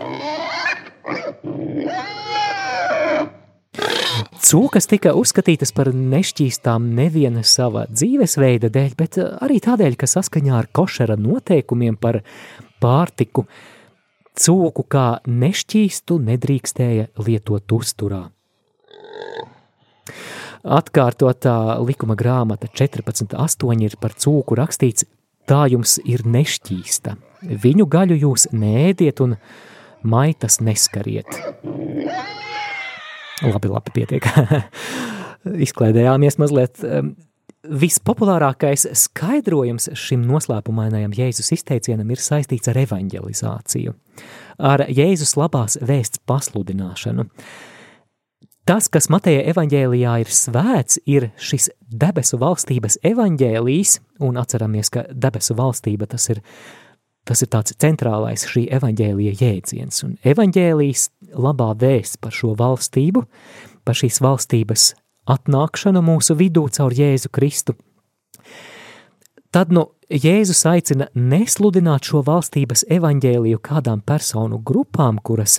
Cūkas tika uzskatītas par nešķīstām neviena sava dzīvesveida dēļ, bet arī tādēļ, ka saskaņā ar košera noteikumiem par pārtiku cūku kā nešķīstu nedrīkstēja lietot uzturā. Atkārtotā likuma grāmata 14.8 ir par cūku rakstīts, tā jums ir nešķīsta. Viņu gaļu jūs nēdiet un maitas neskariet. Labi, labi, pietiek. Izklaidējāmies mazliet. Vispopulārākais skaidrojums šim noslēpumainajam Jēzus izteicienam ir saistīts ar evanģelizāciju, ar Jēzus labās vēsts pasludināšanu. Tas, kas Mateja evaņģēlijā ir svēts, ir šis debesu valstības evaņģēlijs, un atceramies, ka debesu valstība tas ir, tas ir tāds centrālais šī evaņģēlija jēdziens, un evaņģēlijs labā vēsts par šo valstību, par šīs valstības atnākšanu mūsu vidū caur Jēzu Kristu. Tad nu Jēzus aicina nesludināt šo valstības evaņģēliju kādām personu grupām, kuras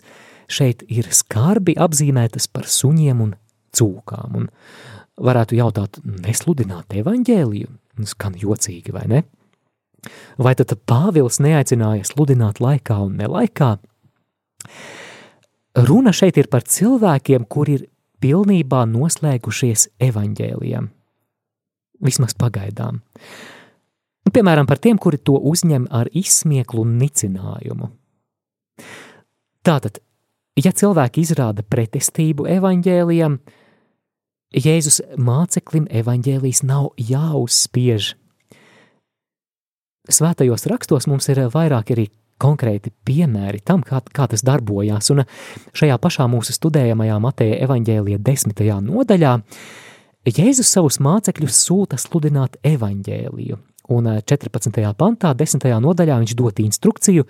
šeit ir skarbi apzīmētas par suņiem un cūkām. Un varētu jautāt, nesludināt evaņģēliju? Skan jocīgi, vai ne? Vai tad Pāvils neaicināja sludināt laikā un nelaikā? Runa šeit ir par cilvēkiem, kuri ir pilnībā noslēgušies evaņģēlijam. Vismaz pagaidām. Piemēram, par tiem, kuri to uzņem ar izsmieklu un nicinājumu. Tātad, ja cilvēki izrāda pretestību evaņģēlijam, Jēzus māceklim evaņģēlijs nav jāuzspiež. Svētajos rakstos mums ir vairāk arī konkrēti piemēri tam, kā, kā tas darbojās. Un šajā pašā mūsu studējamajā Mateja evaņģēlija desmitajā nodaļā Jēzus savus mācekļus sūta sludināt evaņģēliju. Un 14. pantā, 10. nodaļā viņš dod instrukciju,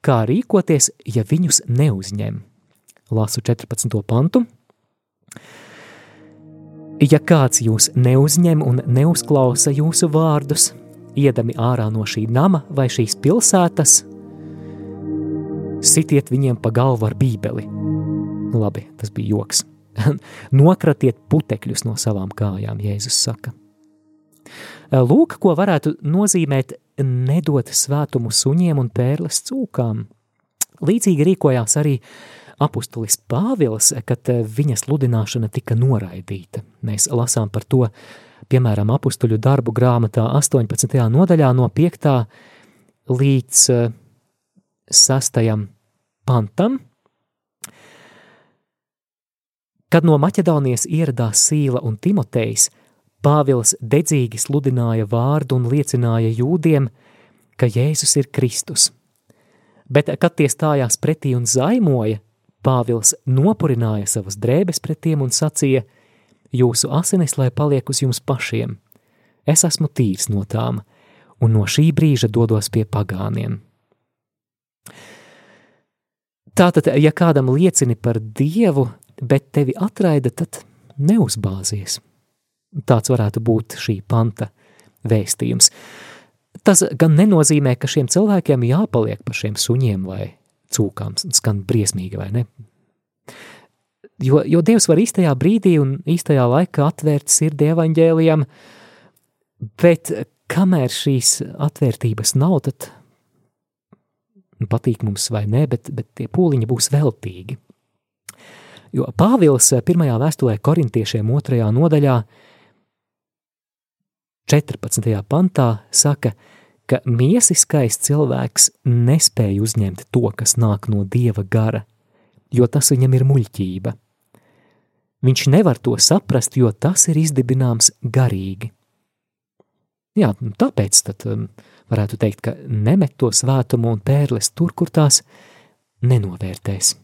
kā rīkoties, ja viņus neuzņem. Lasu 14. pantu. Ja kāds jūs neuzņem un neuzklausa jūsu vārdus, iedami ārā no šī nama vai šīs pilsētas, sitiet viņiem pa galvu ar bībeli. Labi, tas bija joks. Nokratiet putekļus no savām kājām, Jēzus saka. Lūk, ko varētu nozīmēt nedot svētumu suņiem un pērles cūkām. Līdzīgi rīkojās arī apustulis Pāvils, kad viņa sludināšana tika noraidīta. Mēs lasām par to, piemēram, apustuļu darbu grāmatā 18. nodaļā no 5. līdz sastajam pantam, kad no Maķedonijas ieradās Sīla un Timotejs, Pāvils dedzīgi sludināja vārdu un liecināja jūdiem, ka Jēzus ir Kristus. Bet, kad tie stājās pretī un zaimoja, Pāvils nopurināja savas drēbes pret tiem un sacīja: Jūsu asinis lai paliek uz jums pašiem. Es esmu tīrs no tām, un no šī brīža dodos pie pagāniem. Tātad, ja kādam liecini par Dievu, bet tevi atraida, tad neuzbāzies. Tāds varētu būt šī panta vēstījums. Tas gan nenozīmē, ka šiem cilvēkiem jāpaliek par šiem suņiem vai cūkām, skan briesmīgi vai ne. Jo, jo Dievs var īstajā brīdī un īstajā laikā atvērt sirdi evaņģēlijam, bet kamēr šīs atvērtības nav, tad patīk mums vai nē, bet, bet tie pūliņi būs veltīgi. Jo Pāvils pirmajā vēstulē korintiešiem otrajā nodaļā 14. pantā saka, ka miesiskais cilvēks nespēja uzņemt to, kas nāk no Dieva gara, jo tas viņam ir muļķība. Viņš nevar to saprast, jo tas ir izdibināms garīgi. Jā, nu tāpēc tad um, varētu teikt, ka nemet to svētumu un pērles tur, kur tās nenovērtēs.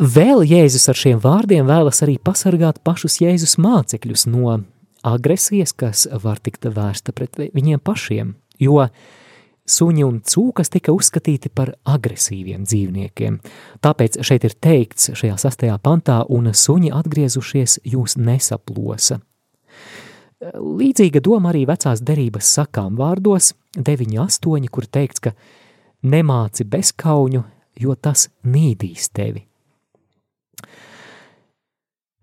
Vēl Jēzus ar šiem vārdiem vēlas arī pasargāt pašus Jēzus mācekļus no agresijas, kas var tikt vērsta pret viņiem pašiem, jo suņi un cūkas tika uzskatīti par agresīviem dzīvniekiem. Tāpēc šeit ir teikts šajā sastajā pantā, un suņi atgriezušies jūs nesaplosa. Līdzīga doma arī vecās derības sakām vārdos 9.8, kur teikts, ka nemāci bezkauņu, jo tas nīdīs tevi.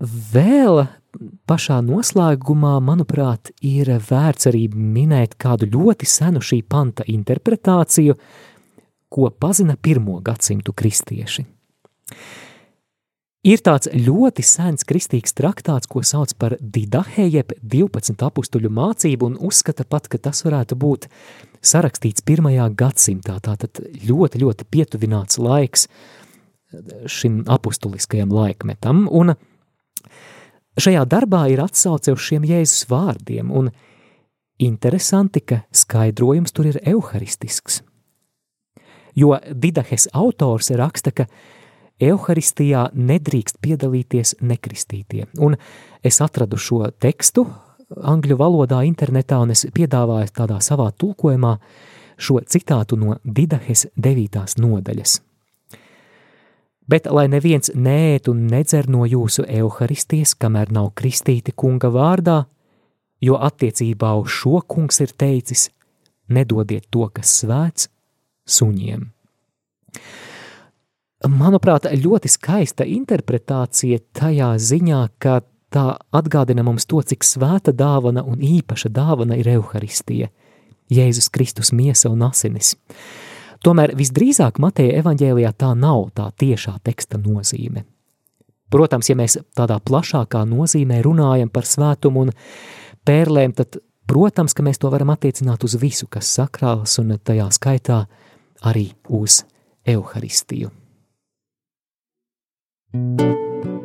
Vēl pašā noslēgumā, manuprāt, ir vērts arī minēt kādu ļoti senu šī panta interpretāciju, ko pazina pirmo gadsimtu kristieši. Ir tāds ļoti sens kristīgs traktāts, ko sauc par Didahe, jeb 12 apstuļu mācību, un uzskata pat, ka tas varētu būt sarakstīts pirmajā gadsimtā. Tātad ļoti, ļoti pietuvināts laiks šim apustuliskajam laikmetam, un Šajā darbā ir atsauce uz šiem Jēzus vārdiem, un interesanti, ka skaidrojums tur ir evaharistisks. Jo Didahes autors raksta, ka evaharistijā nedrīkst piedalīties nekristītie, un es atradu šo tekstu angļu valodā internetā, un es piedāvāju tādā savā tulkojumā šo citātu no Didahes devītās nodaļas bet lai neviens neēt un nedzer no jūsu evaharistijas, kamēr nav kristīti kunga vārdā, jo attiecībā uz šo kungs ir teicis: nedodiet to, kas svēts, suņiem. Manuprāt, ļoti skaista interpretācija tajā ziņā, ka tā atgādina mums to, cik svēta dāvana un īpaša dāvana ir evaharistija, Jēzus Kristus miesa un asinis. Tomēr visdrīzāk Mateja evaņģēlijā tā nav tā tiešā teksta nozīme. Protams, ja mēs tādā plašākā nozīmē runājam par svētumu un pērlēm, tad, protams, ka mēs to varam attiecināt uz visu, kas sakrāls un tajā skaitā arī uz Euharistiju. Thank you.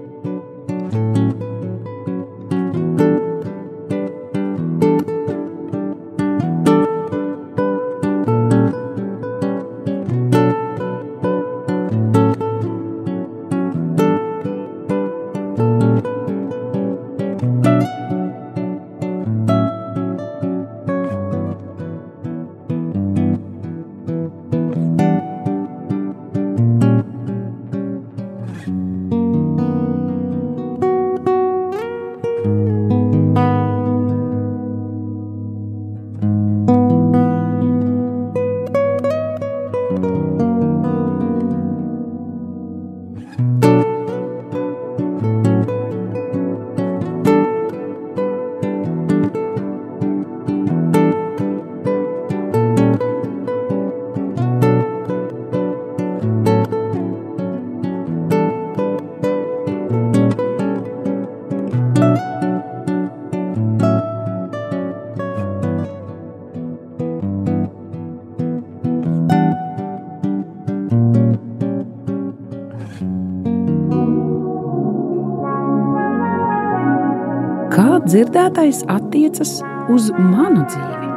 Dzirdētais attiecas uz manu dzīvi.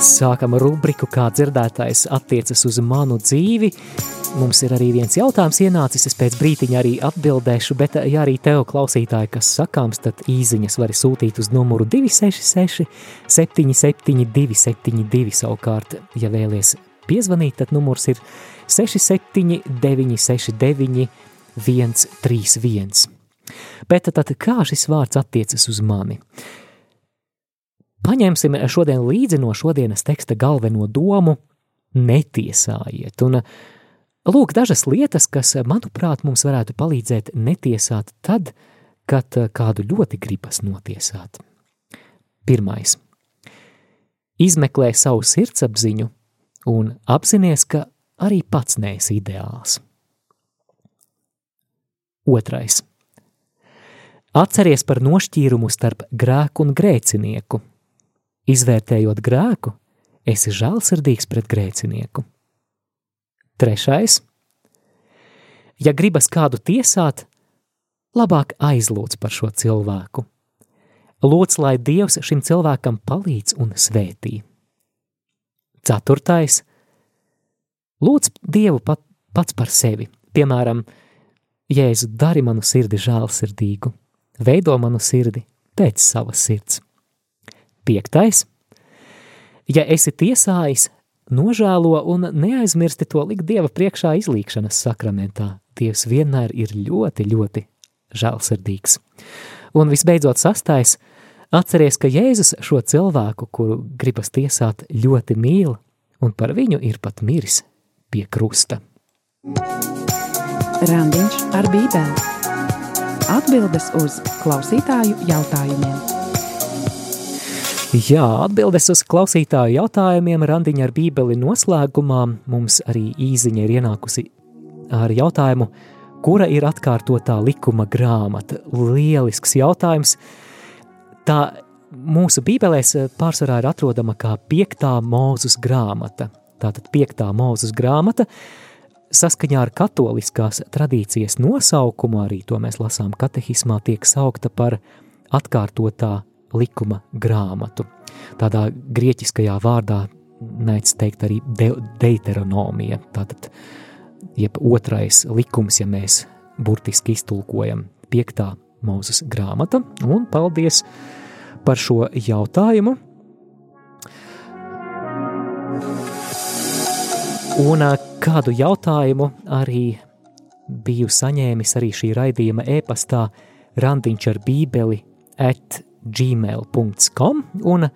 Sākam rubriku, kā dzirdētais attiecas uz manu dzīvi. Mums ir arī viens jautājums ienācis, es pēc brītiņa arī atbildēšu, bet ja arī tev klausītāji, kas sakāms, tad īziņas var sūtīt uz numuru 266 77 272 savukārt, ja vēlies piezvanīt, tad numurs ir 67 969 131. Bet tad kā šis vārds attiecas uz mani? Paņemsim šodien līdzi no šodienas teksta galveno domu – netiesājiet. Un Lūk, dažas lietas, kas, manuprāt, mums varētu palīdzēt netiesāt tad, kad kādu ļoti gribas notiesāt. Pirmais. Izmeklē savu sirdsapziņu un apzinies, ka arī pats neesi ideāls. Otrais. Atceries par nošķīrumu starp grēku un grēcinieku. Izvērtējot grēku, esi žēlsirdīgs pret grēcinieku. Trešais. Ja gribas kādu tiesāt, labāk aizlūdz par šo cilvēku. Lūdz, lai Dievs šim cilvēkam palīdz un svētī. Ceturtais. Lūdz Dievu pat, pats par sevi. Piemēram, Jēzu, dari manu sirdi žēlsirdīgu, veido manu sirdi pēc savas sirds. Piektais. Ja esi tiesājis, nožēlo un neaizmirsti to likt Dieva priekšā izlīkšanas sakramentā. Dievs vienmēr ir ļoti, ļoti žēlsirdīgs. Un visbeidzot, sastais, atceries, ka Jēzus šo cilvēku, kuru gribas tiesāt, ļoti mīl, un par viņu ir pat miris pie krusta.
Randiņš ar Bībeli. Atbildes uz klausītāju jautājumiem.
Jā, atbildes uz klausītāju jautājumiem randiņa ar bībeli noslēgumā mums arī īziņa ir ienākusi ar jautājumu, kura ir atkārtotā likuma grāmata. Lielisks jautājums. Tā mūsu bībelēs pārsvarā ir atrodama kā piektā mūzus grāmata. Tātad piektā mūzus grāmata, saskaņā ar katoliskās tradīcijas nosaukumu, arī to mēs lasām katehismā, tiek saukta par atkārtotā likuma grāmatu. Tādā grieķiskajā vārdā nēc teikt arī de deuteronomija, tātad jeb otrais likums, ja mēs burtiski iztulkojam piektā mūzes grāmata, un paldies par šo jautājumu. Un kādu jautājumu arī biju saņēmis arī šī raidījuma e-pastā randiņš ar bībeli at gmail.com un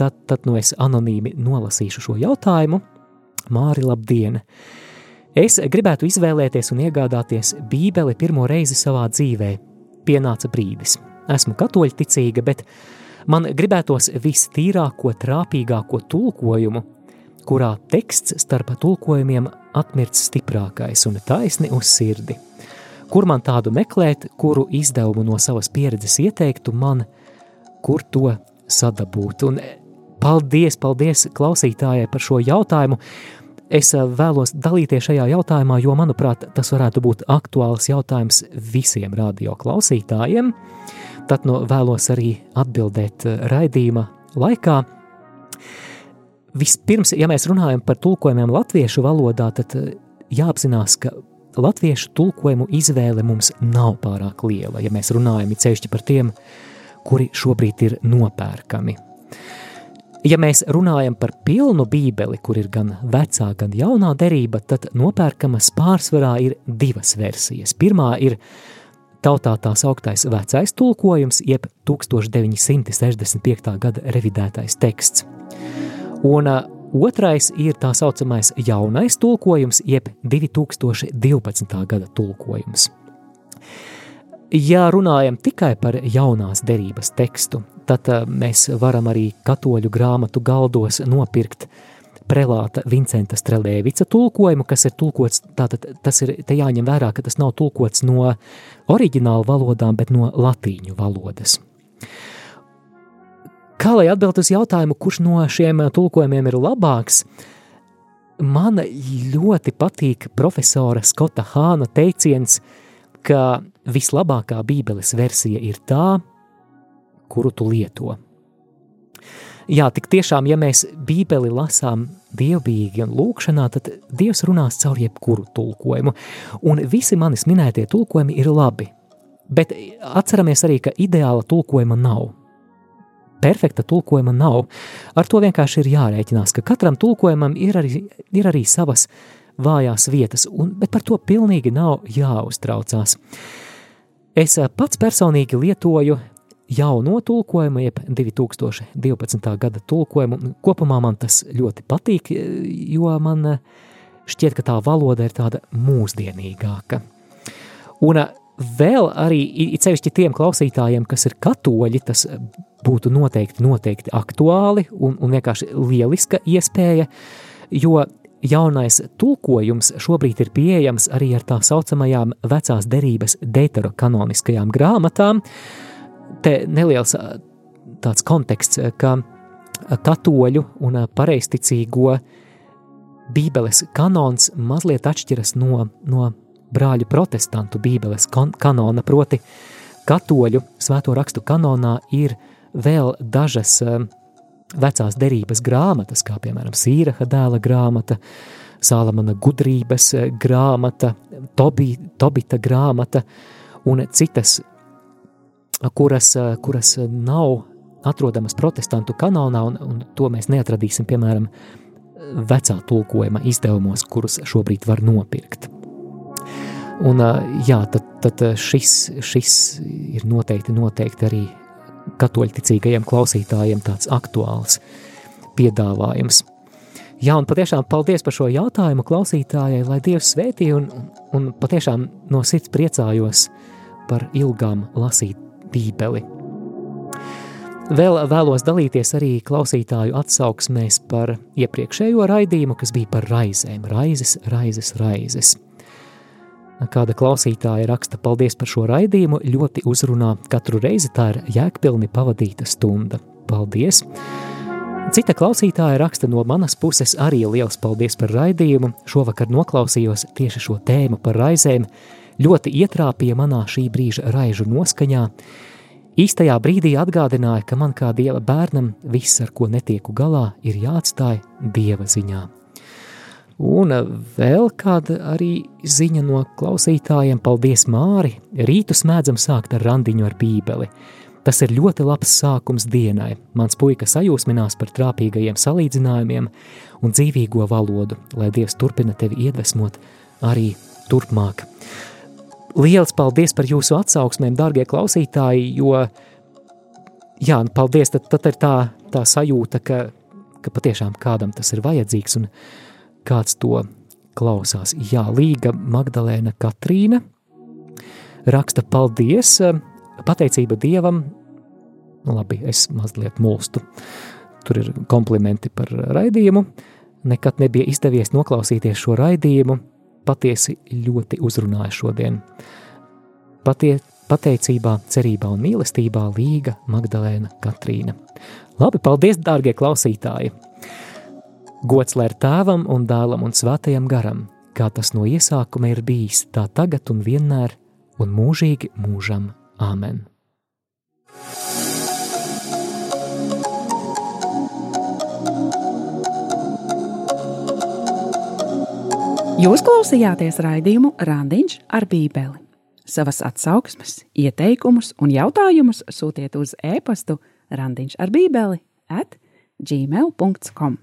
tad, tad nu es anonīmi nolasīšu šo jautājumu. Māri, labdien! Es gribētu izvēlēties un iegādāties bībeli pirmo reizi savā dzīvē. Pienāca brīdis. Esmu katoļticīga, bet man gribētos vistīrāko, trāpīgāko tulkojumu – kurā teksts starp tulkojumiem atmirts stiprākais un taisni uz sirdi. Kur man tādu meklēt, kuru izdevumu no savas pieredzes ieteiktu man, kur to sadabūt? Un paldies, paldies klausītājai par šo jautājumu. Es eh, vēlos dalīties šajā jautājumā, jo, manuprāt, tas varētu būt aktuāls jautājums visiem radio klausītājiem. Tad no vēlos arī atbildēt eh, raidījuma laikā. Vispirms, ja mēs runājam par tulkojumiem latviešu valodā, tad eh, jāapzinās, ka latviešu tulkojumu izvēle mums nav pārāk liela, ja mēs runājam ceļšķi par tiem, kuri šobrīd ir nopērkami. Ja mēs runājam par pilnu bībeli, kur ir gan vecā, gan jaunā derība, tad nopērkamas pārsvarā ir divas versijas. Pirmā ir tautā tā sauktais vecais tulkojums, jeb 1965. gada revidētais teksts. Un uh, otrais ir tā saucamais jaunais tulkojums, jeb 2012. gada tulkojums. Ja runājam tikai par jaunās derības tekstu, tad uh, mēs varam arī katoļu grāmatu galdos nopirkt prelāta Vincenta Strelēvica tulkojumu, kas ir tulkots, tātad tas ir, te jāņem vērā, ka tas nav tulkots no oriģināla valodām, bet no latīņu valodas. Kā lai atbild uz jautājumu, kurš no šiem eh, tulkojumiem ir labāks? Man ļoti patīk profesora Skota Hāna teiciens, ka vislabākā bībeles versija ir tā, kuru tu lieto. Jā, tik tiešām, ja mēs bībeli lasām dievbijīgi un lūkšanā, tad Dievs runās caur jebkuru tulkojumu, un visi manis minētie tulkojumi ir labi. Bet atceramies arī, ka ideāla tulkojuma nav perfekta tulkojuma nav. Ar to vienkārši ir jārēķinās, ka katram tulkojumam ir arī, ir arī savas vājās vietas, un, bet par to pilnīgi nav jāuztraucās. Es eh, pats personīgi lietoju jauno tulkojumu, jeb 2012. gada tulkojumu. Kopumā man tas ļoti patīk, jo man, šķiet, ka tā valoda ir tāda mūsdienīgāka. Un vēl arī, it sevišķi tiem klausītājiem, kas ir katoļi, tas būtu noteikti, noteikti aktuāli un, un vienkārši lieliska iespēja, jo jaunais tulkojums šobrīd ir pieejams arī ar tā saucamajām vecās derības deuterokanoniskajām grāmatām. Te neliels tāds konteksts, ka katoļu un pareisticīgo bībeles kanons mazliet atšķiras no, no brāļu protestantu bībeles kanona, proti katoļu svēto rakstu kanonā ir vēl dažas uh, vecās derības grāmatas, kā piemēram Sīraha dēla grāmata, Sālamana gudrības eh, grāmata, Tobi, Tobita grāmata un citas, kuras, eh, kuras nav atrodamas protestantu kanonā, un, un to mēs neatradīsim, piemēram, vecā tulkojuma izdevumos, kurus šobrīd var nopirkt. Un, jā, tad, tad šis, šis ir noteikti, noteikti arī katoļticīgajiem klausītājiem tāds aktuāls piedāvājums. Jā, un patiešām paldies par šo jautājumu klausītājai, lai Dievs svētī un, un patiešām no sirds priecājos par ilgām lasīt bībeli. Vēl vēlos dalīties arī klausītāju atsauksmēs par iepriekšējo raidījumu, kas bija par raizēm, raizes, raizes, raizes. Kāda klausītāja raksta, paldies par šo raidījumu, ļoti uzrunā katru reizi tā ir jēgpilni pavadīta stunda. Paldies! Cita klausītāja raksta no manas puses arī liels paldies par raidījumu. Šovakar noklausījos tieši šo tēmu par raizēm, ļoti ietrāpīja manā šī brīža raižu noskaņā. Īstajā brīdī atgādināja, ka man kā dieva bērnam viss, ar ko netieku galā, ir jāatstāj dieva ziņā. Un vēl kāda arī ziņa no klausītājiem, paldies Māri, rītu smēdzam sākt ar randiņu ar bībeli. Tas ir ļoti labs sākums dienai. Mans puika sajūsminās par trāpīgajiem salīdzinājumiem un dzīvīgo valodu, lai Dievs turpina tevi iedvesmot arī turpmāk. Liels paldies par jūsu atsauksmēm, dārgie klausītāji, jo, jā, paldies, tad, tad ir tā, tā sajūta, ka, ka patiešām kādam tas ir vajadzīgs un kāds to klausās. Jā, Līga Magdalēna Katrīna raksta paldies, pateicība Dievam, nu labi, es mazliet mulstu, tur ir komplimenti par raidījumu, nekad nebija izdevies noklausīties šo raidījumu, patiesi ļoti uzrunāja šodien. Patie, pateicībā, cerībā un mīlestībā Līga Magdalēna Katrīna. Labi, paldies, dārgie klausītāji! Gods lai ir tēvam un dēlam un svētajam garam, kā tas no iesākuma ir bijis, tā tagad un vienmēr un mūžīgi mūžam. Āmen!
Jūs klausījāties raidījumu Randiņš ar Bībeli. Savas atsauksmes, ieteikumus un jautājumus sūtiet uz e-pastu Randiņš ar Bībeli at gmail.com.